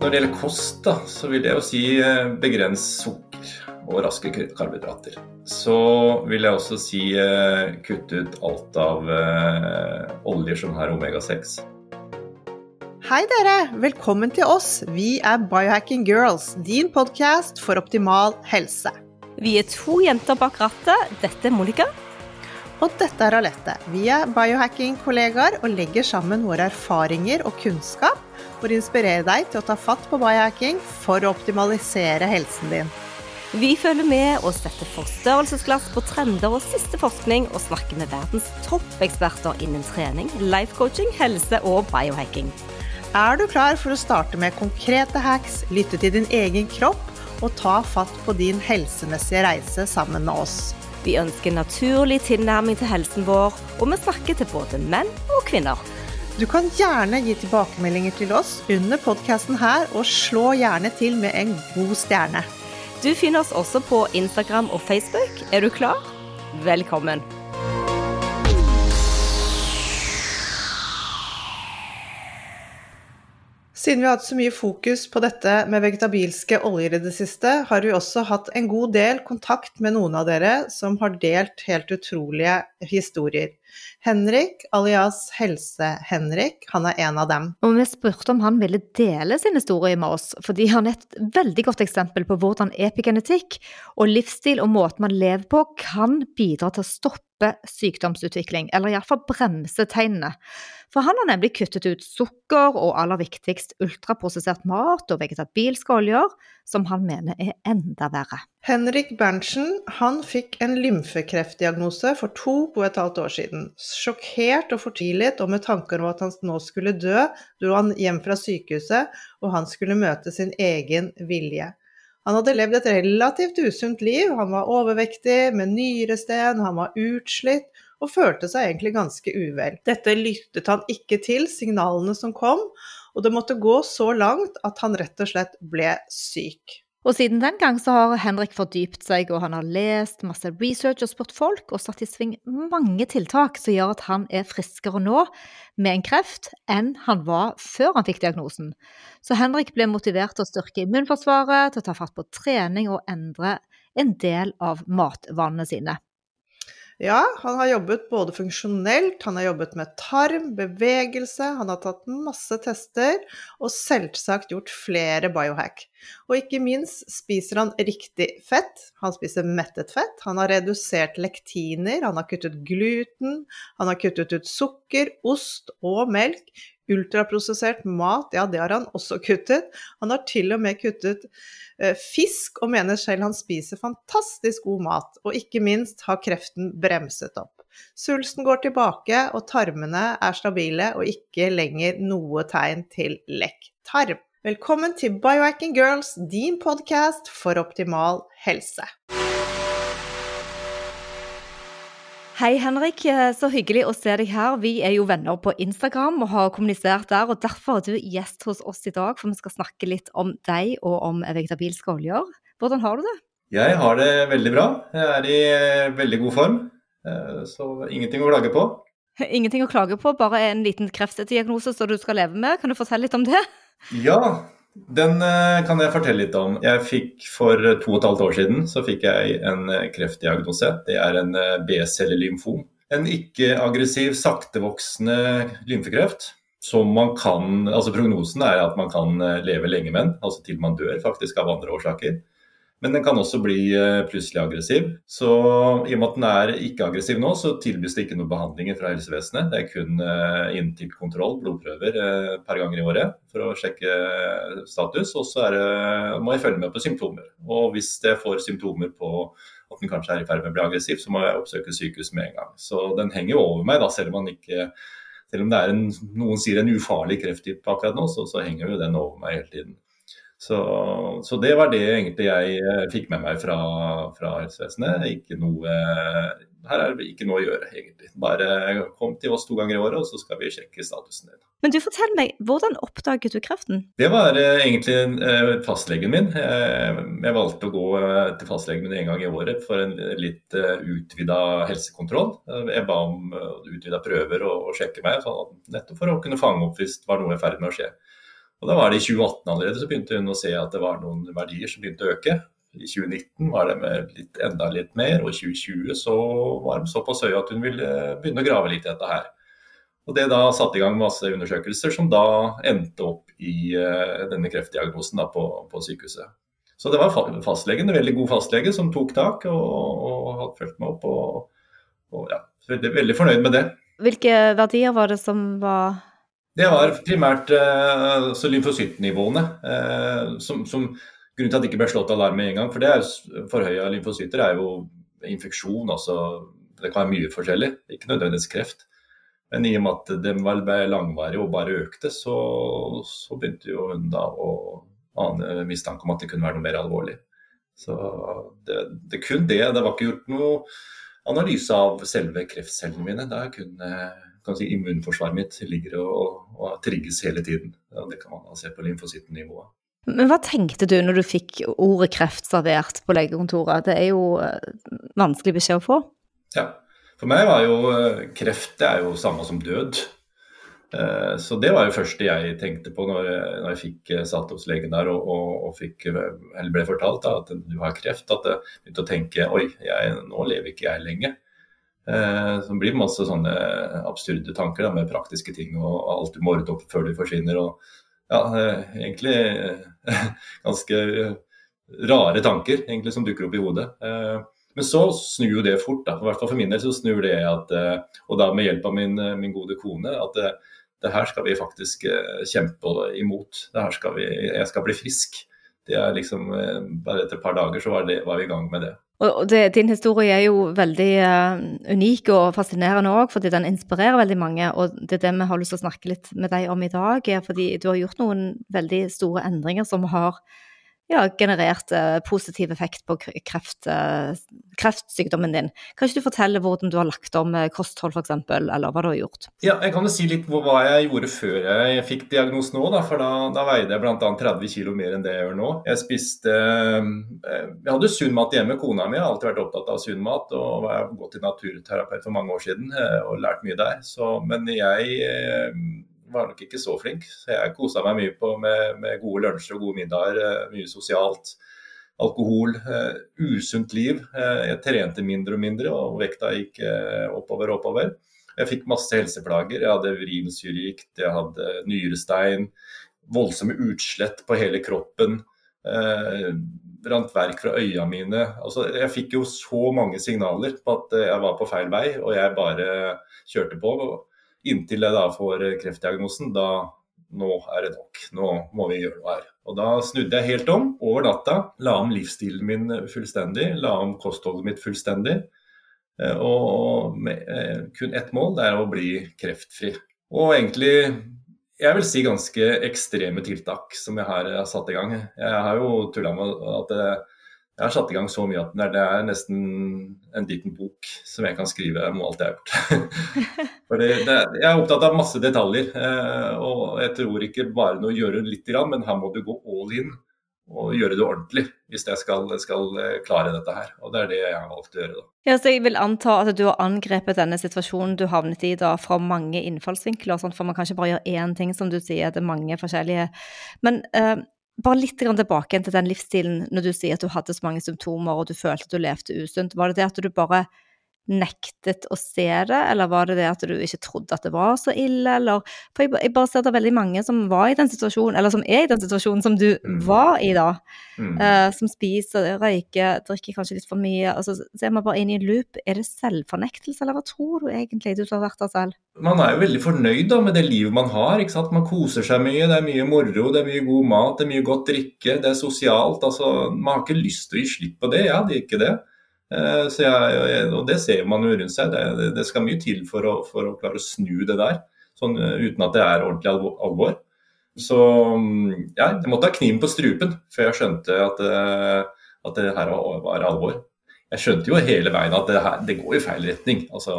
Når det gjelder kost, da, så vil jeg jo si eh, begrens sukker og raske karbohydrater. Så vil jeg også si kutt kutte ut alt av eh, oljer som har omega-6. Hei dere, velkommen til oss. Vi er Biohacking Girls, din podkast for optimal helse. Vi er to jenter bak rattet. Dette er Monica. Og dette er Alette. Vi er biohacking-kollegaer og legger sammen våre erfaringer og kunnskap for å inspirere deg til å ta fatt på biohacking for å optimalisere helsen din. Vi følger med og setter forstørrelsesglass på trender og siste forskning, og snakker med verdens toppeksperter innen trening, life coaching, helse og biohacking. Er du klar for å starte med konkrete hacks, lytte til din egen kropp og ta fatt på din helsemessige reise sammen med oss? Vi ønsker naturlig tilnærming til helsen vår, og vi snakker til både menn og kvinner. Du kan gjerne gi tilbakemeldinger til oss under podkasten her, og slå gjerne til med en god stjerne. Du finner oss også på Instagram og Facebook. Er du klar? Velkommen! Siden vi har hatt så mye fokus på dette med vegetabilske oljer i det siste, har vi også hatt en god del kontakt med noen av dere som har delt helt utrolige historier. Henrik, alias Helse-Henrik, han er en av dem. Og vi spurte om han ville dele sin historie med oss, fordi han er et veldig godt eksempel på hvordan epigenetikk og livsstil og måten man lever på, kan bidra til å stoppe sykdomsutvikling, eller iallfall bremse tegnene. For han har nemlig kuttet ut sukker og aller viktigst ultraprosessert mat og vegetabilske oljer, som han mener er enda verre. Henrik Berntsen han fikk en lymfekreftdiagnose for to og et halvt år siden. Sjokkert og fortvilet og med tanker om at han nå skulle dø, dro han hjem fra sykehuset, og han skulle møte sin egen vilje. Han hadde levd et relativt usunt liv, han var overvektig, med nyresten, han var utslitt, og følte seg egentlig ganske uvel. Dette lyttet han ikke til signalene som kom, og det måtte gå så langt at han rett og slett ble syk. Og siden den gang så har Henrik fordypt seg, og han har lest masse research og spurt folk, og satt i sving mange tiltak som gjør at han er friskere nå med en kreft enn han var før han fikk diagnosen. Så Henrik ble motivert til å styrke immunforsvaret, til å ta fatt på trening og endre en del av matvanene sine. Ja, han har jobbet både funksjonelt, han har jobbet med tarm, bevegelse, han har tatt masse tester, og selvsagt gjort flere biohack. Og ikke minst spiser han riktig fett. Han spiser mettet fett, han har redusert lektiner, han har kuttet gluten, han har kuttet ut sukker, ost og melk, Ultraprosessert mat, ja det har han også kuttet. Han har til og med kuttet eh, fisk, og mener selv han spiser fantastisk god mat. Og ikke minst har kreften bremset opp. Svulsten går tilbake, og tarmene er stabile, og ikke lenger noe tegn til lekk tarm. Velkommen til Biohacking Girls, din podkast for optimal helse. Hei Henrik, så hyggelig å se deg her. Vi er jo venner på Instagram og har kommunisert der. og Derfor er du gjest hos oss i dag, for vi skal snakke litt om deg og om vegetabilske oljer. Hvordan har du det? Jeg har det veldig bra. Jeg er i eh, veldig god form, eh, så ingenting å klage på. Ingenting å klage på, bare en liten kreftdiagnose som du skal leve med. Kan du fortelle litt om det? Ja, den eh, kan jeg fortelle litt om. Jeg fikk For to og et halvt år siden så fikk jeg en eh, kreftdiagnose. Det er en eh, B-cellelymfom. En ikke-aggressiv, saktevoksende lymfekreft. Som man kan, altså Prognosen er at man kan leve lenge med den, altså til man dør faktisk av andre årsaker. Men den kan også bli eh, plutselig aggressiv. Så i og med at den er ikke aggressiv nå, så tilbys det ikke noen behandlinger fra helsevesenet. Det er kun eh, inntil kontroll, blodprøver, per eh, ganger i året for å sjekke status. Og så må jeg følge med på symptomer. Og hvis jeg får symptomer på at den kanskje er i ferd med å bli aggressiv, så må jeg oppsøke sykehus med en gang. Så den henger jo over meg, da, selv om man ikke Selv om det er en, noen sier en ufarlig krefttype akkurat nå, så, så henger jo den over meg hele tiden. Så, så, det var det egentlig jeg eh, fikk med meg fra, fra helsevesenet. Ikke noe, her er det ikke noe å gjøre, egentlig. Bare kom til oss to ganger i året, og så skal vi sjekke statusen din. Men du, fortell meg, hvordan oppdaget du kreften? Det var uh, egentlig uh, fastlegen min. Jeg valgte å gå til fastlegen min en gang i året for en litt utvida helsekontroll. jeg ba om utvida prøver og, og sjekke meg, sånn, nettopp for å kunne fange opp hvis det var noe i ferd med å skje. Og da var det i 2018 allerede så begynte hun å se at det var noen verdier som begynte å øke. I 2019 var det litt, enda litt mer, og i 2020 så var de såpass høye at hun ville begynne å grave litt i dette her. Og Det da satte i gang masse undersøkelser som da endte opp i uh, denne kreftdiagnosen da, på, på, sykehuset. Så det var fastlegen, en veldig god fastlege, som tok tak og, og hadde fulgt meg opp. Og, og ja, veldig, veldig fornøyd med det. Hvilke verdier var det som var det var primært uh, lymfocyttnivåene. Uh, som, som, grunnen til at det ikke ble slått alarm med en gang. For det er forhøya lymfocytter er jo infeksjon. altså Det kan være mye forskjellig, ikke nødvendigvis kreft. Men i og med at den ble langvarig og bare økte, så, så begynte jo hun da å ane mistanke om at det kunne være noe mer alvorlig. Så det, det kun det. Det var ikke gjort noe analyse av selve kreftcellene mine. Det er kun uh, si, immunforsvaret mitt ligger og, og, trigges hele tiden. Ja, det kan man se på lymfocyttnivået. Men hva tenkte du når du fikk ordet kreft servert på legekontoret? Det er jo eh, vanskelig beskjed å få? Ja. For meg var jo eh, kreft det er jo samme som død. Eh, så det var jo første jeg tenkte på når jeg, når jeg fikk satt hos legen der og, og, og fikk, ble fortalt da, at du har kreft. At jeg begynte å tenke oi, jeg, nå lever ikke jeg lenge. Eh, så det blir masse sånne absurde tanker da, med praktiske ting og alt du må ordne opp før du forsvinner. og ja, eh, egentlig eh, ganske rare tanker egentlig som dukker opp i hodet. Men så snur jo det fort. da, i hvert fall For min del så snur det at, og da med hjelp av min, min gode kone, at det, det, her skal vi faktisk kjempe imot. Det her skal vi, jeg skal bli frisk. Det er liksom, Bare etter et par dager så var, det, var vi i gang med det. Og det, din historie er jo veldig uh, unik og fascinerende òg, fordi den inspirerer veldig mange. Og det er det vi har lyst til å snakke litt med deg om i dag, fordi du har gjort noen veldig store endringer som har ja, generert uh, positiv effekt på kreft, uh, kreftsykdommen din. Kan ikke du fortelle hvordan du har lagt om uh, kosthold f.eks., eller hva du har gjort? Ja, Jeg kan jo si litt hva jeg gjorde før jeg fikk diagnosen nå. Da, for da, da veide jeg bl.a. 30 kg mer enn det jeg gjør nå. Jeg spiste Jeg hadde sunn mat hjemme. Kona mi har alltid vært opptatt av sunn mat. Og har gått til naturterapeut for mange år siden og lært mye der. Så, men jeg var nok ikke så flink. Så jeg kosa meg mye på med, med gode lunsjer og gode middager. Eh, mye sosialt. Alkohol. Uh, usunt liv. Uh, jeg trente mindre og mindre, og vekta gikk oppover og oppover. Jeg fikk masse helseplager. Jeg hadde urinsyregikt, jeg hadde nyrestein, voldsomme utslett på hele kroppen. rant verk fra øya mine. Altså, jeg fikk jo så mange signaler på at jeg var på feil vei, og jeg bare kjørte på. Inntil jeg da får kreftdiagnosen, da nå er det nok. Nå må vi gjøre noe her. Og da snudde jeg helt om over natta. La om livsstilen min fullstendig. La om kostholdet mitt fullstendig. Eh, og med eh, kun ett mål, det er å bli kreftfri. Og egentlig jeg vil si ganske ekstreme tiltak som jeg har satt i gang. Jeg har jo tulla med at det, jeg har satt i gang så mye at det er nesten en liten bok som jeg kan skrive om alt jeg har gjort. Fordi det, jeg er opptatt av masse detaljer. Eh, og jeg tror ikke bare noe å gjøre litt, men her må du gå all in og gjøre det ordentlig hvis jeg skal, skal eh, klare dette her. Og det er det jeg har valgt å gjøre. da. Ja, så Jeg vil anta at du har angrepet denne situasjonen du havnet i da fra mange innfallsvinkler. Sånn, for man kan ikke bare gjøre én ting, som du sier, det er mange forskjellige. Men uh, bare litt tilbake til den livsstilen når du sier at du hadde så mange symptomer og du følte at du levde usunt. Var det det at du bare nektet å se det, eller var det det at du ikke trodde at det var så ille, eller For jeg, jeg bare ser det er veldig mange som var i den situasjonen, eller som er i den situasjonen som du mm. var i da. Mm. Uh, som spiser, røyker, drikker kanskje litt for mye. altså Så er man bare inn i en loop. Er det selvfornektelse, eller hva tror du egentlig du har vært der selv? Man er jo veldig fornøyd da med det livet man har. ikke sant? Man koser seg mye, det er mye moro, det er mye god mat, det er mye godt drikke, det er sosialt. altså Man har ikke lyst til å gi slipp på det, ja, det er ikke det. Eh, jeg, og det ser man jo rundt seg. Det, det skal mye til for å, for å, klare å snu det der. sånn uten at det er ordentlig alvor. Så mm, ja, jeg måtte ha kniven på strupen før jeg skjønte at, at det her var alvor. Jeg skjønte jo hele veien at det, her, det går i feil retning. Altså,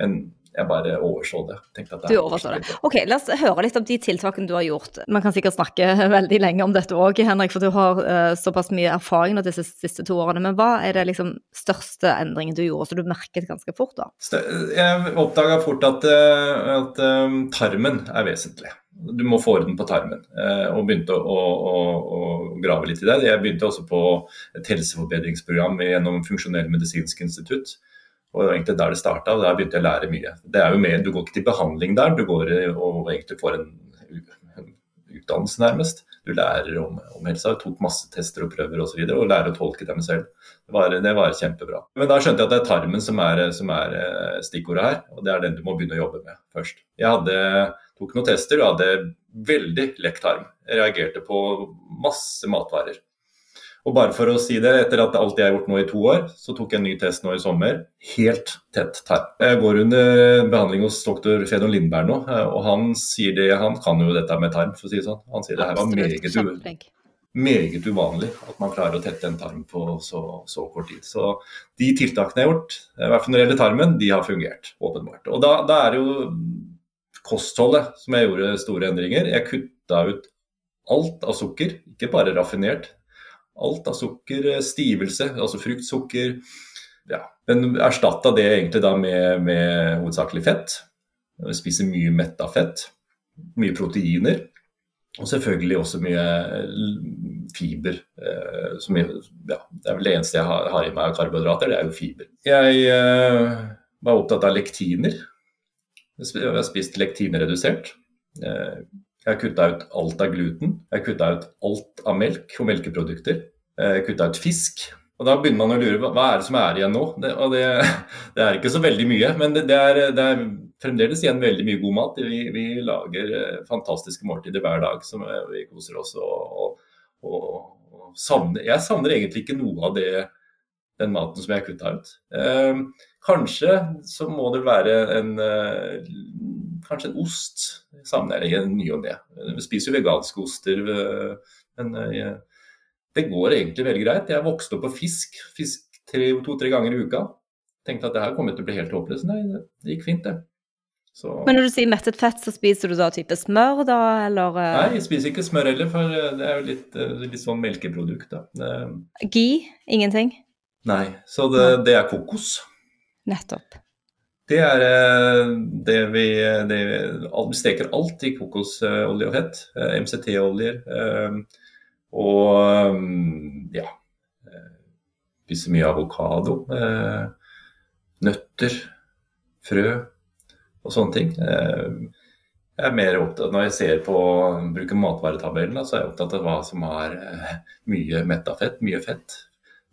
men jeg bare overså det. det du overså det. Ok, La oss høre litt om de tiltakene du har gjort. Man kan sikkert snakke veldig lenge om dette òg, Henrik, for du har uh, såpass mye erfaring disse siste to årene. Men hva er det liksom største endringen du gjorde, så du merket ganske fort? da? Jeg oppdaga fort at, eh, at um, tarmen er vesentlig. Du må få orden på tarmen, uh, og begynte å, å, å, grave litt i det. Jeg begynte også på et helseforbedringsprogram gjennom Funksjonell medisinsk institutt. Og det var egentlig der det starta, og der begynte jeg å lære mye. Det er jo mer, Du går ikke til behandling der, du går og egentlig får en, utdannelse, nærmest. Du lærer om, om helsa. Jeg tok masse tester og prøver osv. Og, så videre, og lærer å tolke dem selv. Det var, det var, kjempebra. Men da skjønte jeg at det er tarmen som er, som er eh, stikkordet her, og det er den du må begynne å jobbe med først. Jeg hadde, tok noen tester og hadde veldig lekk tarm. Jeg reagerte på masse matvarer. Og bare for å si det, etter at alt jeg har gjort nå i to år, så tok jeg en ny test nå i sommer. Helt tett tarm. Jeg går under behandling hos doktor Fedon Lindberg nå, og han sier det, han kan jo dette med tarm, for å si det sånn. Han sier det her var meget, meget uvanlig at man klarer å tette en tarm på så, så, kort tid. Så de tiltakene jeg har gjort, i hvert fall når det gjelder tarmen, de har fungert, åpenbart. Og da, da er det jo kostholdet som jeg gjorde store endringer. Jeg kutta ut alt av sukker, ikke bare raffinert, alt av sukker, eh, stivelse, altså fruktsukker. Ja. Men erstatta det egentlig da med, med hovedsakelig fett. Spiser mye metta fett. Mye proteiner. Og selvfølgelig også mye eh, fiber. Eh, som ja, det er vel det eneste jeg har, i meg av karbohydrater, det er jo fiber. Jeg var opptatt av lektiner. Jeg har spist lektinredusert. Jeg har kutta ut alt av gluten. Jeg har kutta ut alt av melk og melkeprodukter. Jeg har kutta ut fisk. Og Da begynner man å lure hva er det som er igjen nå. Det, og det, det er ikke så veldig mye, men det, det, er, det, er, fremdeles igjen veldig mye god mat. Vi, vi lager eh, fantastiske måltider hver dag som eh, vi koser oss og, og, og, savner. Jeg savner egentlig ikke noe av det, den maten som jeg har kutta ut. Eh, kanskje så må det være en eh, kanskje en ost. Savner jeg ny og ne. Vi spiser jo veganske oster, eh, men eh, det går egentlig veldig greit. Jeg vokste opp på fisk, fisk to-tre ganger i uka. Tenkte at det her kommer til å bli helt håpløst. Nei, det gikk fint, det. Så... Men når du sier mettet fett, så spiser du da type smør, da, eller? Eh? Nei, jeg spiser ikke smør heller, for det er jo litt, litt sånn melkeprodukt, da. Det... Gi? Ingenting? Nei, så det, det er kokos. Nettopp. Det er eh, det vi, det, vi steker alt i kokosolje og fett. Eh, MCT-oljer. Eh, og ja Spiser mye avokado. Nøtter. Frø og sånne ting. Jeg er mer opptatt, Når jeg ser på bruker matvaretabellen, så er jeg opptatt av hva som har mye mettafett, mye fett,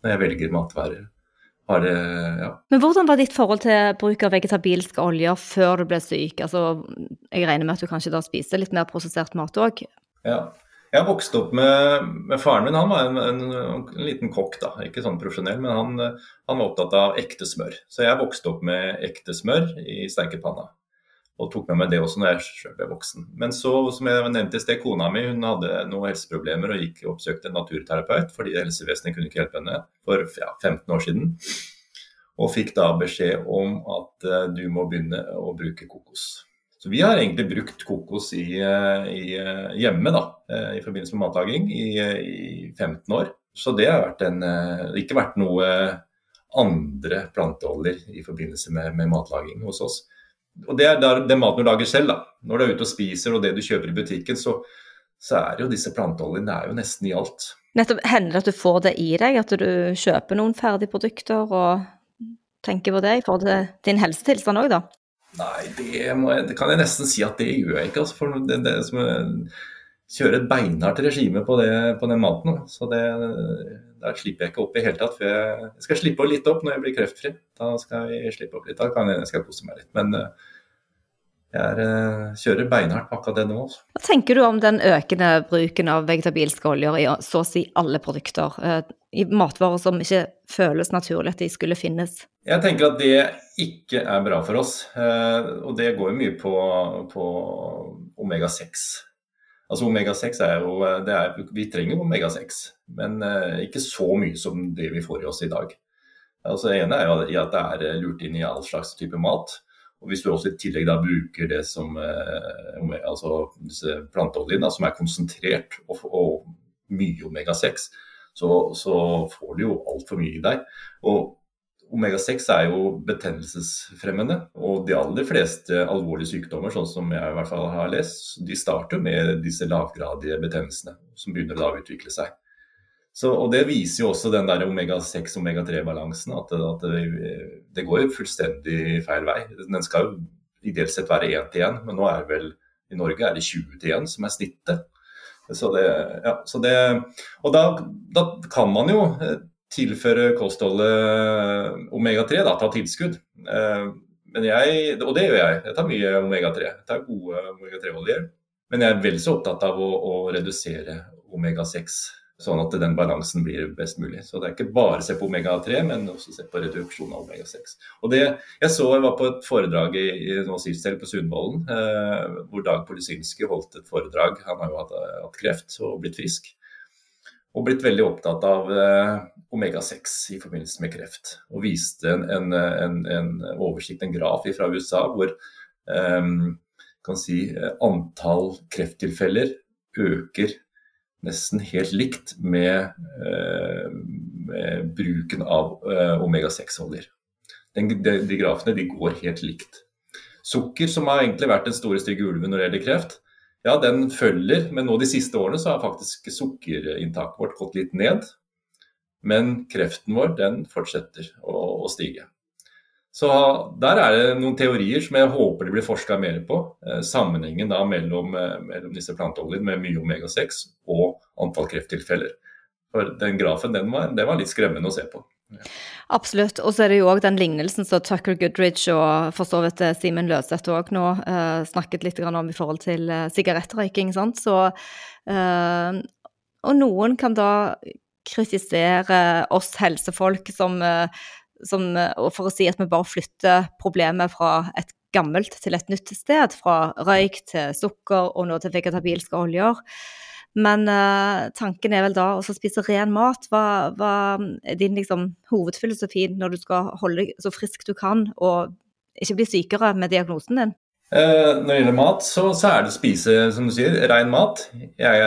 når jeg velger matvarer har det Ja. Men hvordan var ditt forhold til bruk av vegetabilske oljer før du ble syk? Altså, jeg regner med at du kanskje da spiser litt mer prosessert mat òg? Ja. Jeg vokste opp med, med faren min. Han var en, en, en, liten kokk, da. Ikke sånn profesjonell, men han, han, var opptatt av ekte smør. Så jeg vokste opp med ekte smør i steikepanna og tok med meg det også når jeg selv ble voksen. Men så, som jeg nevnte i sted, kona mi hun hadde noen helseproblemer og gikk og oppsøkte en naturterapeut fordi helsevesenet kunne ikke hjelpe henne for ja, 15 år siden. Og fikk da beskjed om at uh, du må begynne å bruke kokos. Så vi har egentlig brukt kokos i, uh, i, uh, hjemme da, i forbindelse med matlaging i, i 15 år. Så det har vært en, ikke vært noe andre planteoljer i forbindelse med, med matlaging hos oss og det er den maten du lager selv, da. Når du er ute og spiser og det du kjøper i butikken, så, så er jo disse planteoljene er jo nesten i alt. Nettopp. Hender det at du får det i deg, at du kjøper noen ferdige produkter og tenker på det i forhold til din helsetilstand òg, da? Nei, det, jeg, det, kan jeg nesten si at det gjør jeg ikke. Altså, for det, det som kjører et beinhardt regime på, det, på den maten. Så det, der slipper jeg ikke opp i hele tatt. For jeg, skal slippe litt opp når jeg blir kreftfri. Da skal jeg slippe opp litt. Da kan jeg, skal kose meg litt. Men eh, jeg er, eh, kjører beinhardt på akkurat det nå. Også. Hva tenker du om den økende bruken av vegetabilske oljer i så å si alle produkter? Eh, i matvarer som ikke føles naturlig at de skulle finnes? Jeg tenker at det ikke er bra for oss. Og det går mye på, på omega-6. Altså Omega-6 er jo er, Vi trenger omega-6, men eh, ikke så mye som det vi får i oss i dag. Altså Det ene er jo at det er lurt inn i all slags type mat. Og Hvis du også i tillegg da bruker det som eh, altså disse planteoljene som er konsentrert og, og mye omega-6, så, så, får du jo altfor mye i deg. Og Omega-6 er jo betennelsesfremmende, og de aller fleste alvorlige sykdommer, sånn som jeg i hvert fall har lest, de starter med disse lavgradige betennelsene som begynner da å utvikle seg. Så, og Det viser jo også den der omega-6-omega-3-balansen, at, det, at det, det, går jo fullstendig feil vei. Den skal jo ideelt sett være 1 til 1, men nå er det vel i Norge er det 20 til 1 som er snittet. Så det, ja, så det, og da, da kan man jo tilføre kostholdet omega-3, da, ta tilskudd. Eh, men jeg, og det gjør jeg. Jeg tar mye omega-3. Jeg tar gode omega-3-oljer. Men jeg er vel så opptatt av å, å redusere omega-6, sånn at den balansen blir best mulig. Så det er ikke bare å se på omega-3, men også se på reduksjon av omega-6. Og det, Jeg så jeg var på et foredrag i, i på Sundvolden, eh, hvor Dag Polisinski holdt et foredrag. Han har jo hatt, hatt kreft og blitt frisk og blitt veldig opptatt av eh, omega-6 i forbindelse med kreft. Og viste en, en, en, en oversikt, en graf fra USA, hvor um, si, antall krefttilfeller øker nesten helt likt med, uh, med bruken av uh, omega-6-oljer. De, de, grafene de går helt likt. Sukker, som har egentlig vært den store stygge ulven når det gjelder kreft, ja, den følger, men nå de siste årene så har faktisk sukkerinntaket vårt gått litt ned. Men kreften vår den fortsetter å, å stige. Så der er det noen teorier som jeg håper det blir forska mer på. Eh, sammenhengen da mellom, eh, mellom disse planteoljene med mye omega-6 og antall krefttilfeller. For den grafen den var, den var litt skremmende å se på. Absolutt. Og så er det jo òg den lignelsen som Tucker Goodridge og for så vidt eh, Simen Løseth òg nå uh, snakket litt om i forhold til uh, sigarettrøyking. sant? Så, uh, og noen kan da kritisere oss helsefolk som, som, for å si at vi bare flytter problemet fra et gammelt til et nytt sted. Fra røyk til sukker og nå til vegetabilske oljer. Men uh, tanken er vel da å spise ren mat. Hva, hva er din liksom, hovedfilosofi når du skal holde deg så frisk du kan og ikke bli sykere med diagnosen din? Uh, når det gjelder mat, så, så, er det å spise som du sier, ren mat. Jeg,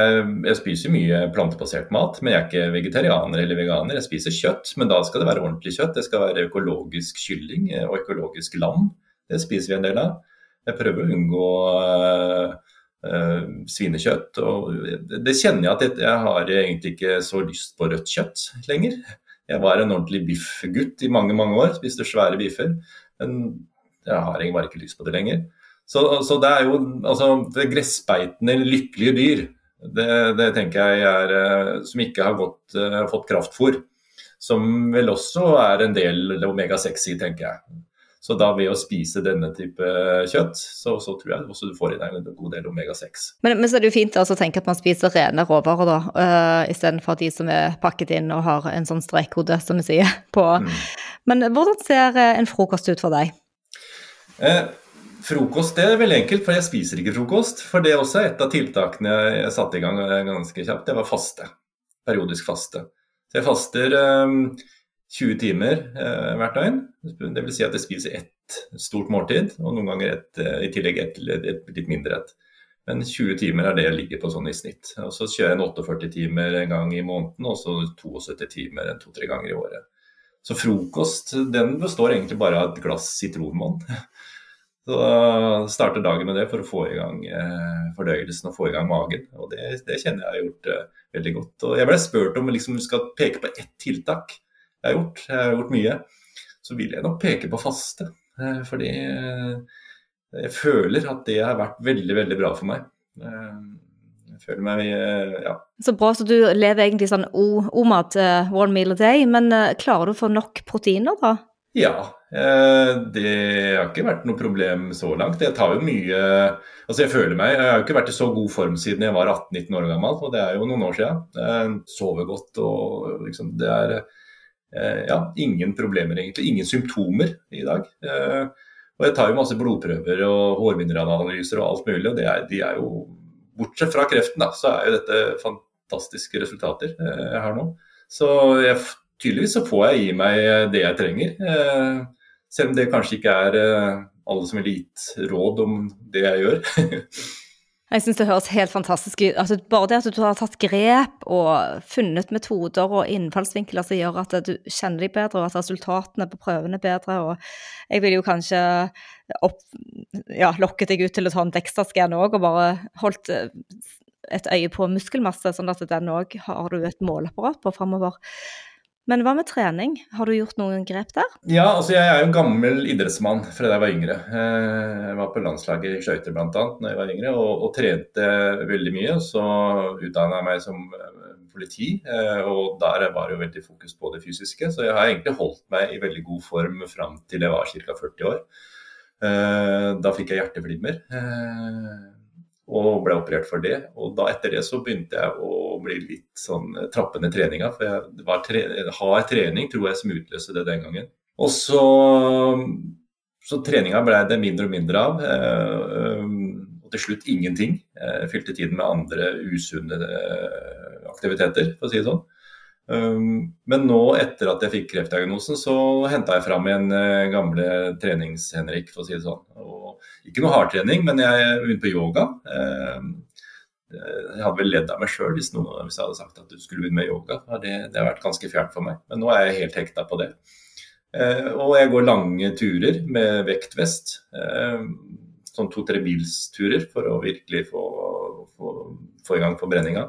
jeg, spiser mye plantebasert mat, men jeg er ikke vegetarianer eller veganer. Jeg spiser kjøtt, men da skal det være ordentlig kjøtt. Det skal være økologisk kylling og økologisk lam. Det spiser vi en del av. Jeg prøver å unngå uh, svinekjøtt. Og det kjenner jeg at jeg har egentlig ikke så lyst på rødt kjøtt lenger. Jeg var en ordentlig biffgutt i mange mange år, spiste svære biffer. Men jeg har egentlig bare ikke lyst på det lenger. Så, så det er jo altså gressbeitende lykkelige dyr, det, det, tenker jeg er eh, Som ikke har gått, uh, fått kraftfôr. Som vel også er en del omega-6 i, tenker jeg. Så da ved å spise denne type kjøtt, så, så tror jeg også du får i deg en god del omega-6. Men, men, så er det jo fint altså, å tenke at man spiser rene råvarer, da, uh, istedenfor de som er pakket inn og har en sånn strekkode, som vi sier. på. Mm. Men hvordan ser eh, en frokost ut for deg? Eh, frokost det er veldig enkelt, for jeg spiser ikke frokost. For det er også et av tiltakene jeg satte i gang eh, ganske kjapt. Det var faste. Periodisk faste. Så jeg faster um, 20 timer eh, hvert døgn. Dvs. Si at jeg spiser ett stort måltid, og noen ganger et, eh, i tillegg et, et, litt mindre et. Men 20 timer er det jeg ligger på sånn i snitt. Og Så kjører jeg en 48 timer en gang i måneden, og så 72 timer to-tre ganger i året. Så frokost den består egentlig bare av et glass sitronvann. Så starter dagen med det for å få i gang eh, fordøyelsen og få i gang magen. Og det, det kjenner jeg har gjort eh, veldig godt. Og jeg ble spurt om liksom, skal peke på ett tiltak jeg har gjort. Jeg har gjort mye. Så vil jeg nok peke på faste. Eh, fordi eh, jeg føler at det har vært veldig, veldig bra for meg. Eh, jeg føler meg ja. Så bra, så du lever egentlig sånn O-mat, one meal a day. Men klarer du å få nok proteiner, da? Ja, det har ikke vært noe problem så langt. Jeg tar jo mye Altså Jeg føler meg, jeg har ikke vært i så god form siden jeg var 18-19 år gammel, og det er jo noen år siden. Jeg Sover godt og liksom Det er ja, ingen problemer egentlig. Ingen symptomer i dag. Eh, og jeg tar jo masse blodprøver og hårmineralanalyser og alt mulig, og er, de er jo Bortsett fra kreften, da, så er jo dette fantastiske resultater jeg har nå. Så jeg tydeligvis så får jeg i meg det jeg trenger. Eh, selv om det kanskje ikke er eh, alle som ville gitt råd om det jeg gjør. Jeg syns det høres helt fantastisk ut. Altså, bare det at du har tatt grep og funnet metoder og innfallsvinkler som gjør at du kjenner deg bedre, og at resultatene på prøvene er bedre. Og jeg vil jo kanskje opp, ja, lokke deg ut til å ta en Dexter-scan òg, og bare holdt eh, et øye på muskelmasse, sånn at den òg har du et måleapparat på framover. Men hva med trening, har du gjort noen grep der? Ja, altså jeg er jo gammel idrettsmann fra da jeg var yngre. Eh, jeg var på landslaget i skøyter bl.a. da jeg var yngre, og, og, trente veldig mye. Så utdanna jeg meg som eh, politi, eh, og der var det jo veldig fokus på det fysiske. Så jeg har egentlig holdt meg i veldig god form fram til jeg var ca. 40 år. Da fikk jeg hjerteflimmer og ble operert for det. Og da etter det så begynte jeg å bli litt sånn eh, trappende treninga. For jeg var tre hard trening, tror jeg, som utløste det den gangen. Og så, så treninga ble det mindre og mindre av. Eh, og til slutt ingenting. Jeg fylte tiden med andre usunne eh, aktiviteter, for å si det sånn. Men nå, etter at jeg fikk kreftdiagnosen, så henta jeg fram igjen gamle trenings-Henrik, for å si det sånn. Og ikke noe hardtrening, men jeg begynte på yoga. Eh, jeg hadde vel ledd av meg sjøl hvis, hvis, jeg hadde sagt at du skulle begynne med yoga. Det, det har vært ganske fjernt for meg, men nå er jeg helt hekta på det. Eh, og jeg går lange turer med vektvest. Eh, sånn to-tre bilsturer for å virkelig få, få, få i gang forbrenninga.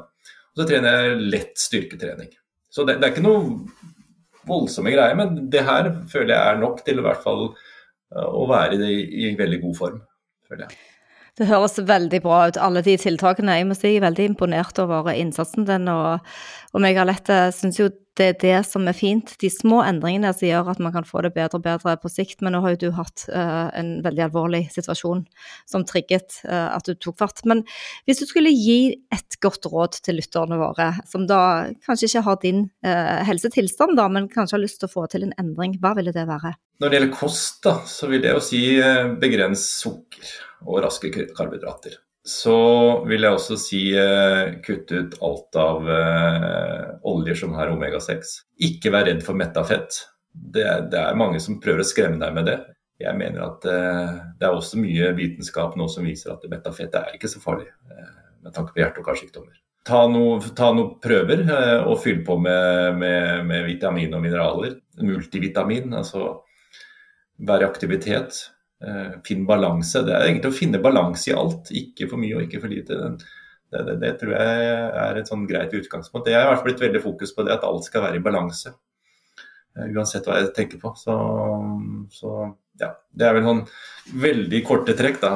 Og så trener jeg lett styrketrening. Så det, det, er ikke noe voldsomme greier, men det her føler jeg er nok til i hvert fall å være i, i veldig god form føler jeg. Det høres veldig bra ut, alle de tiltakene. Jeg må si jeg er veldig imponert over innsatsen din. Og og lett syns jo det er det som er fint. De små endringene som gjør at man kan få det bedre og bedre på sikt. Men nå har jo du hatt uh, en veldig alvorlig situasjon som trigget uh, at du tok fart. Men hvis du skulle gi et godt råd til lytterne våre, som da kanskje ikke har din uh, helsetilstand, da, men kanskje har lyst til å få til en endring, hva ville det være? Når det gjelder kost, da, så vil det jo si begrens sukker og raske karbohydrater. Så vil jeg også si eh, kutte ut alt av eh, oljer som har omega-6. Ikke vær redd for metta fett. Det, det, er mange som prøver å skremme deg med det. Jeg mener at eh, det er også mye vitenskap nå som viser at metta fett er ikke så farlig eh, med tanke på hjerte- og karsykdommer. Ta noen noe prøver eh, og fyll på med, med, med vitamin og mineraler. Multivitamin, altså være i aktivitet. Eh, finn balanse. Det er egentlig å finne balanse i alt, ikke for mye og ikke for lite. Det, det, det tror jeg er et sånn greit utgangspunkt. Jeg har i hvert fall blitt veldig fokus på det, at alt skal være i balanse. Eh, uansett hva jeg tenker på. Så, så ja, det er vel sånn veldig korte trekk, da,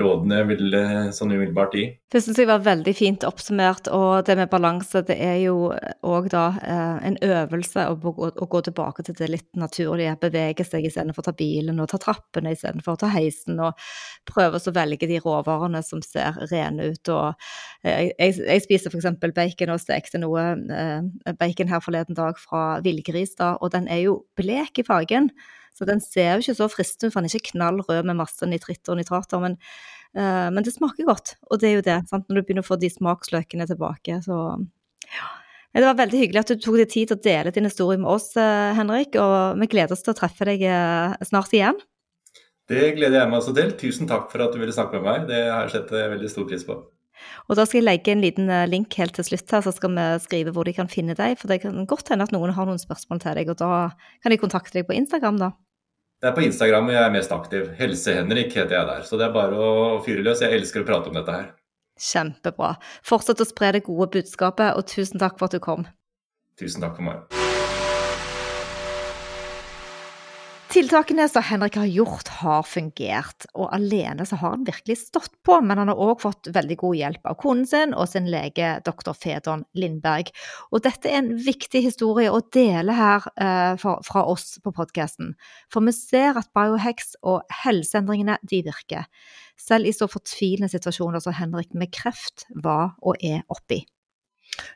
rådene vil sånn umiddelbart gi. Det syns jeg var veldig fint oppsummert, og det med balanse, det er jo òg da eh, en øvelse å, gå tilbake til det litt naturlige, bevege seg istedenfor å ta bilen og ta trappene istedenfor å ta heisen, og prøve å velge de råvarene som ser rene ut. Og eh, jeg, jeg spiser f.eks. bacon og stekte noe eh, bacon her forleden dag fra villgris, da, og den er jo blek i fargen. Så den ser jo ikke så fristende ut, for den er ikke knall rød med masse nitritter og nitrater. Men, uh, men, det smaker godt, og det er jo det. Sant? Når du begynner å få de smaksløkene tilbake, så ja. Det var veldig hyggelig at du tok deg tid til å dele din historie med oss, uh, Henrik. Og vi gleder oss til å treffe deg uh, snart igjen. Det gleder jeg meg også til. Tusen takk for at du ville snakke med meg. Det har jeg sett veldig stor pris på. Og da skal jeg legge en liten eh, link helt til slutt her, så skal vi skrive hvor de kan finne deg. For det kan godt hende at noen har noen spørsmål til deg, og da kan de kontakte deg på Instagram, da. Det er på Instagram jeg er mest aktiv. Helse-Henrik heter jeg der. Så det er bare å fyre løs. Jeg elsker å prate om dette her. Kjempebra. Fortsett å spre det gode budskapet, og tusen takk for at du kom. Tusen takk for meg. Tiltakene som Henrik har gjort, har fungert, og alene så har han virkelig stått på, men han har òg fått veldig god hjelp av konen sin og sin lege doktor Fedon Lindberg. Og dette er en viktig historie å dele her eh, for, fra oss på podkasten, for vi ser at biohacks og helseendringene de virker, selv i så fortvilende situasjoner som Henrik med kreft var og er oppi.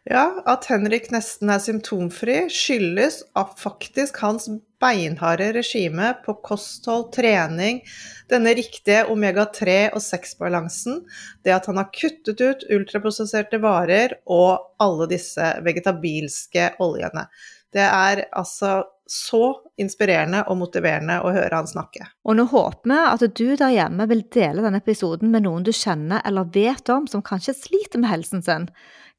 Ja, at Henrik nesten er symptomfri, skyldes faktisk hans beinharde regime på kosthold, trening, denne riktige omega-3 og 6-balansen, det at han har kuttet ut ultraprosesserte varer og alle disse vegetabilske oljene. Det er altså så inspirerende og motiverende å høre han snakke. Og nå håper vi at du der hjemme vil dele denne episoden med noen du kjenner eller vet om som kanskje sliter med helsen sin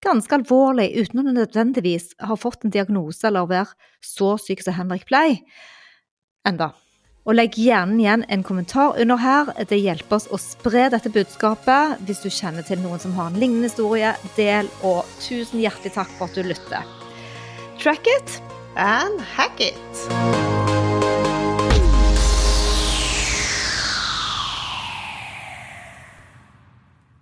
ganske alvorlig uten å nødvendigvis ha fått en diagnose eller være så syk som Henrik ble. Enda. Og legg gjerne igjen en kommentar under her. Det hjelper oss å spre dette budskapet. Hvis du kjenner til noen som har en lignende historie, del, og tusen hjertelig takk for at du lytter. Track it and hack it!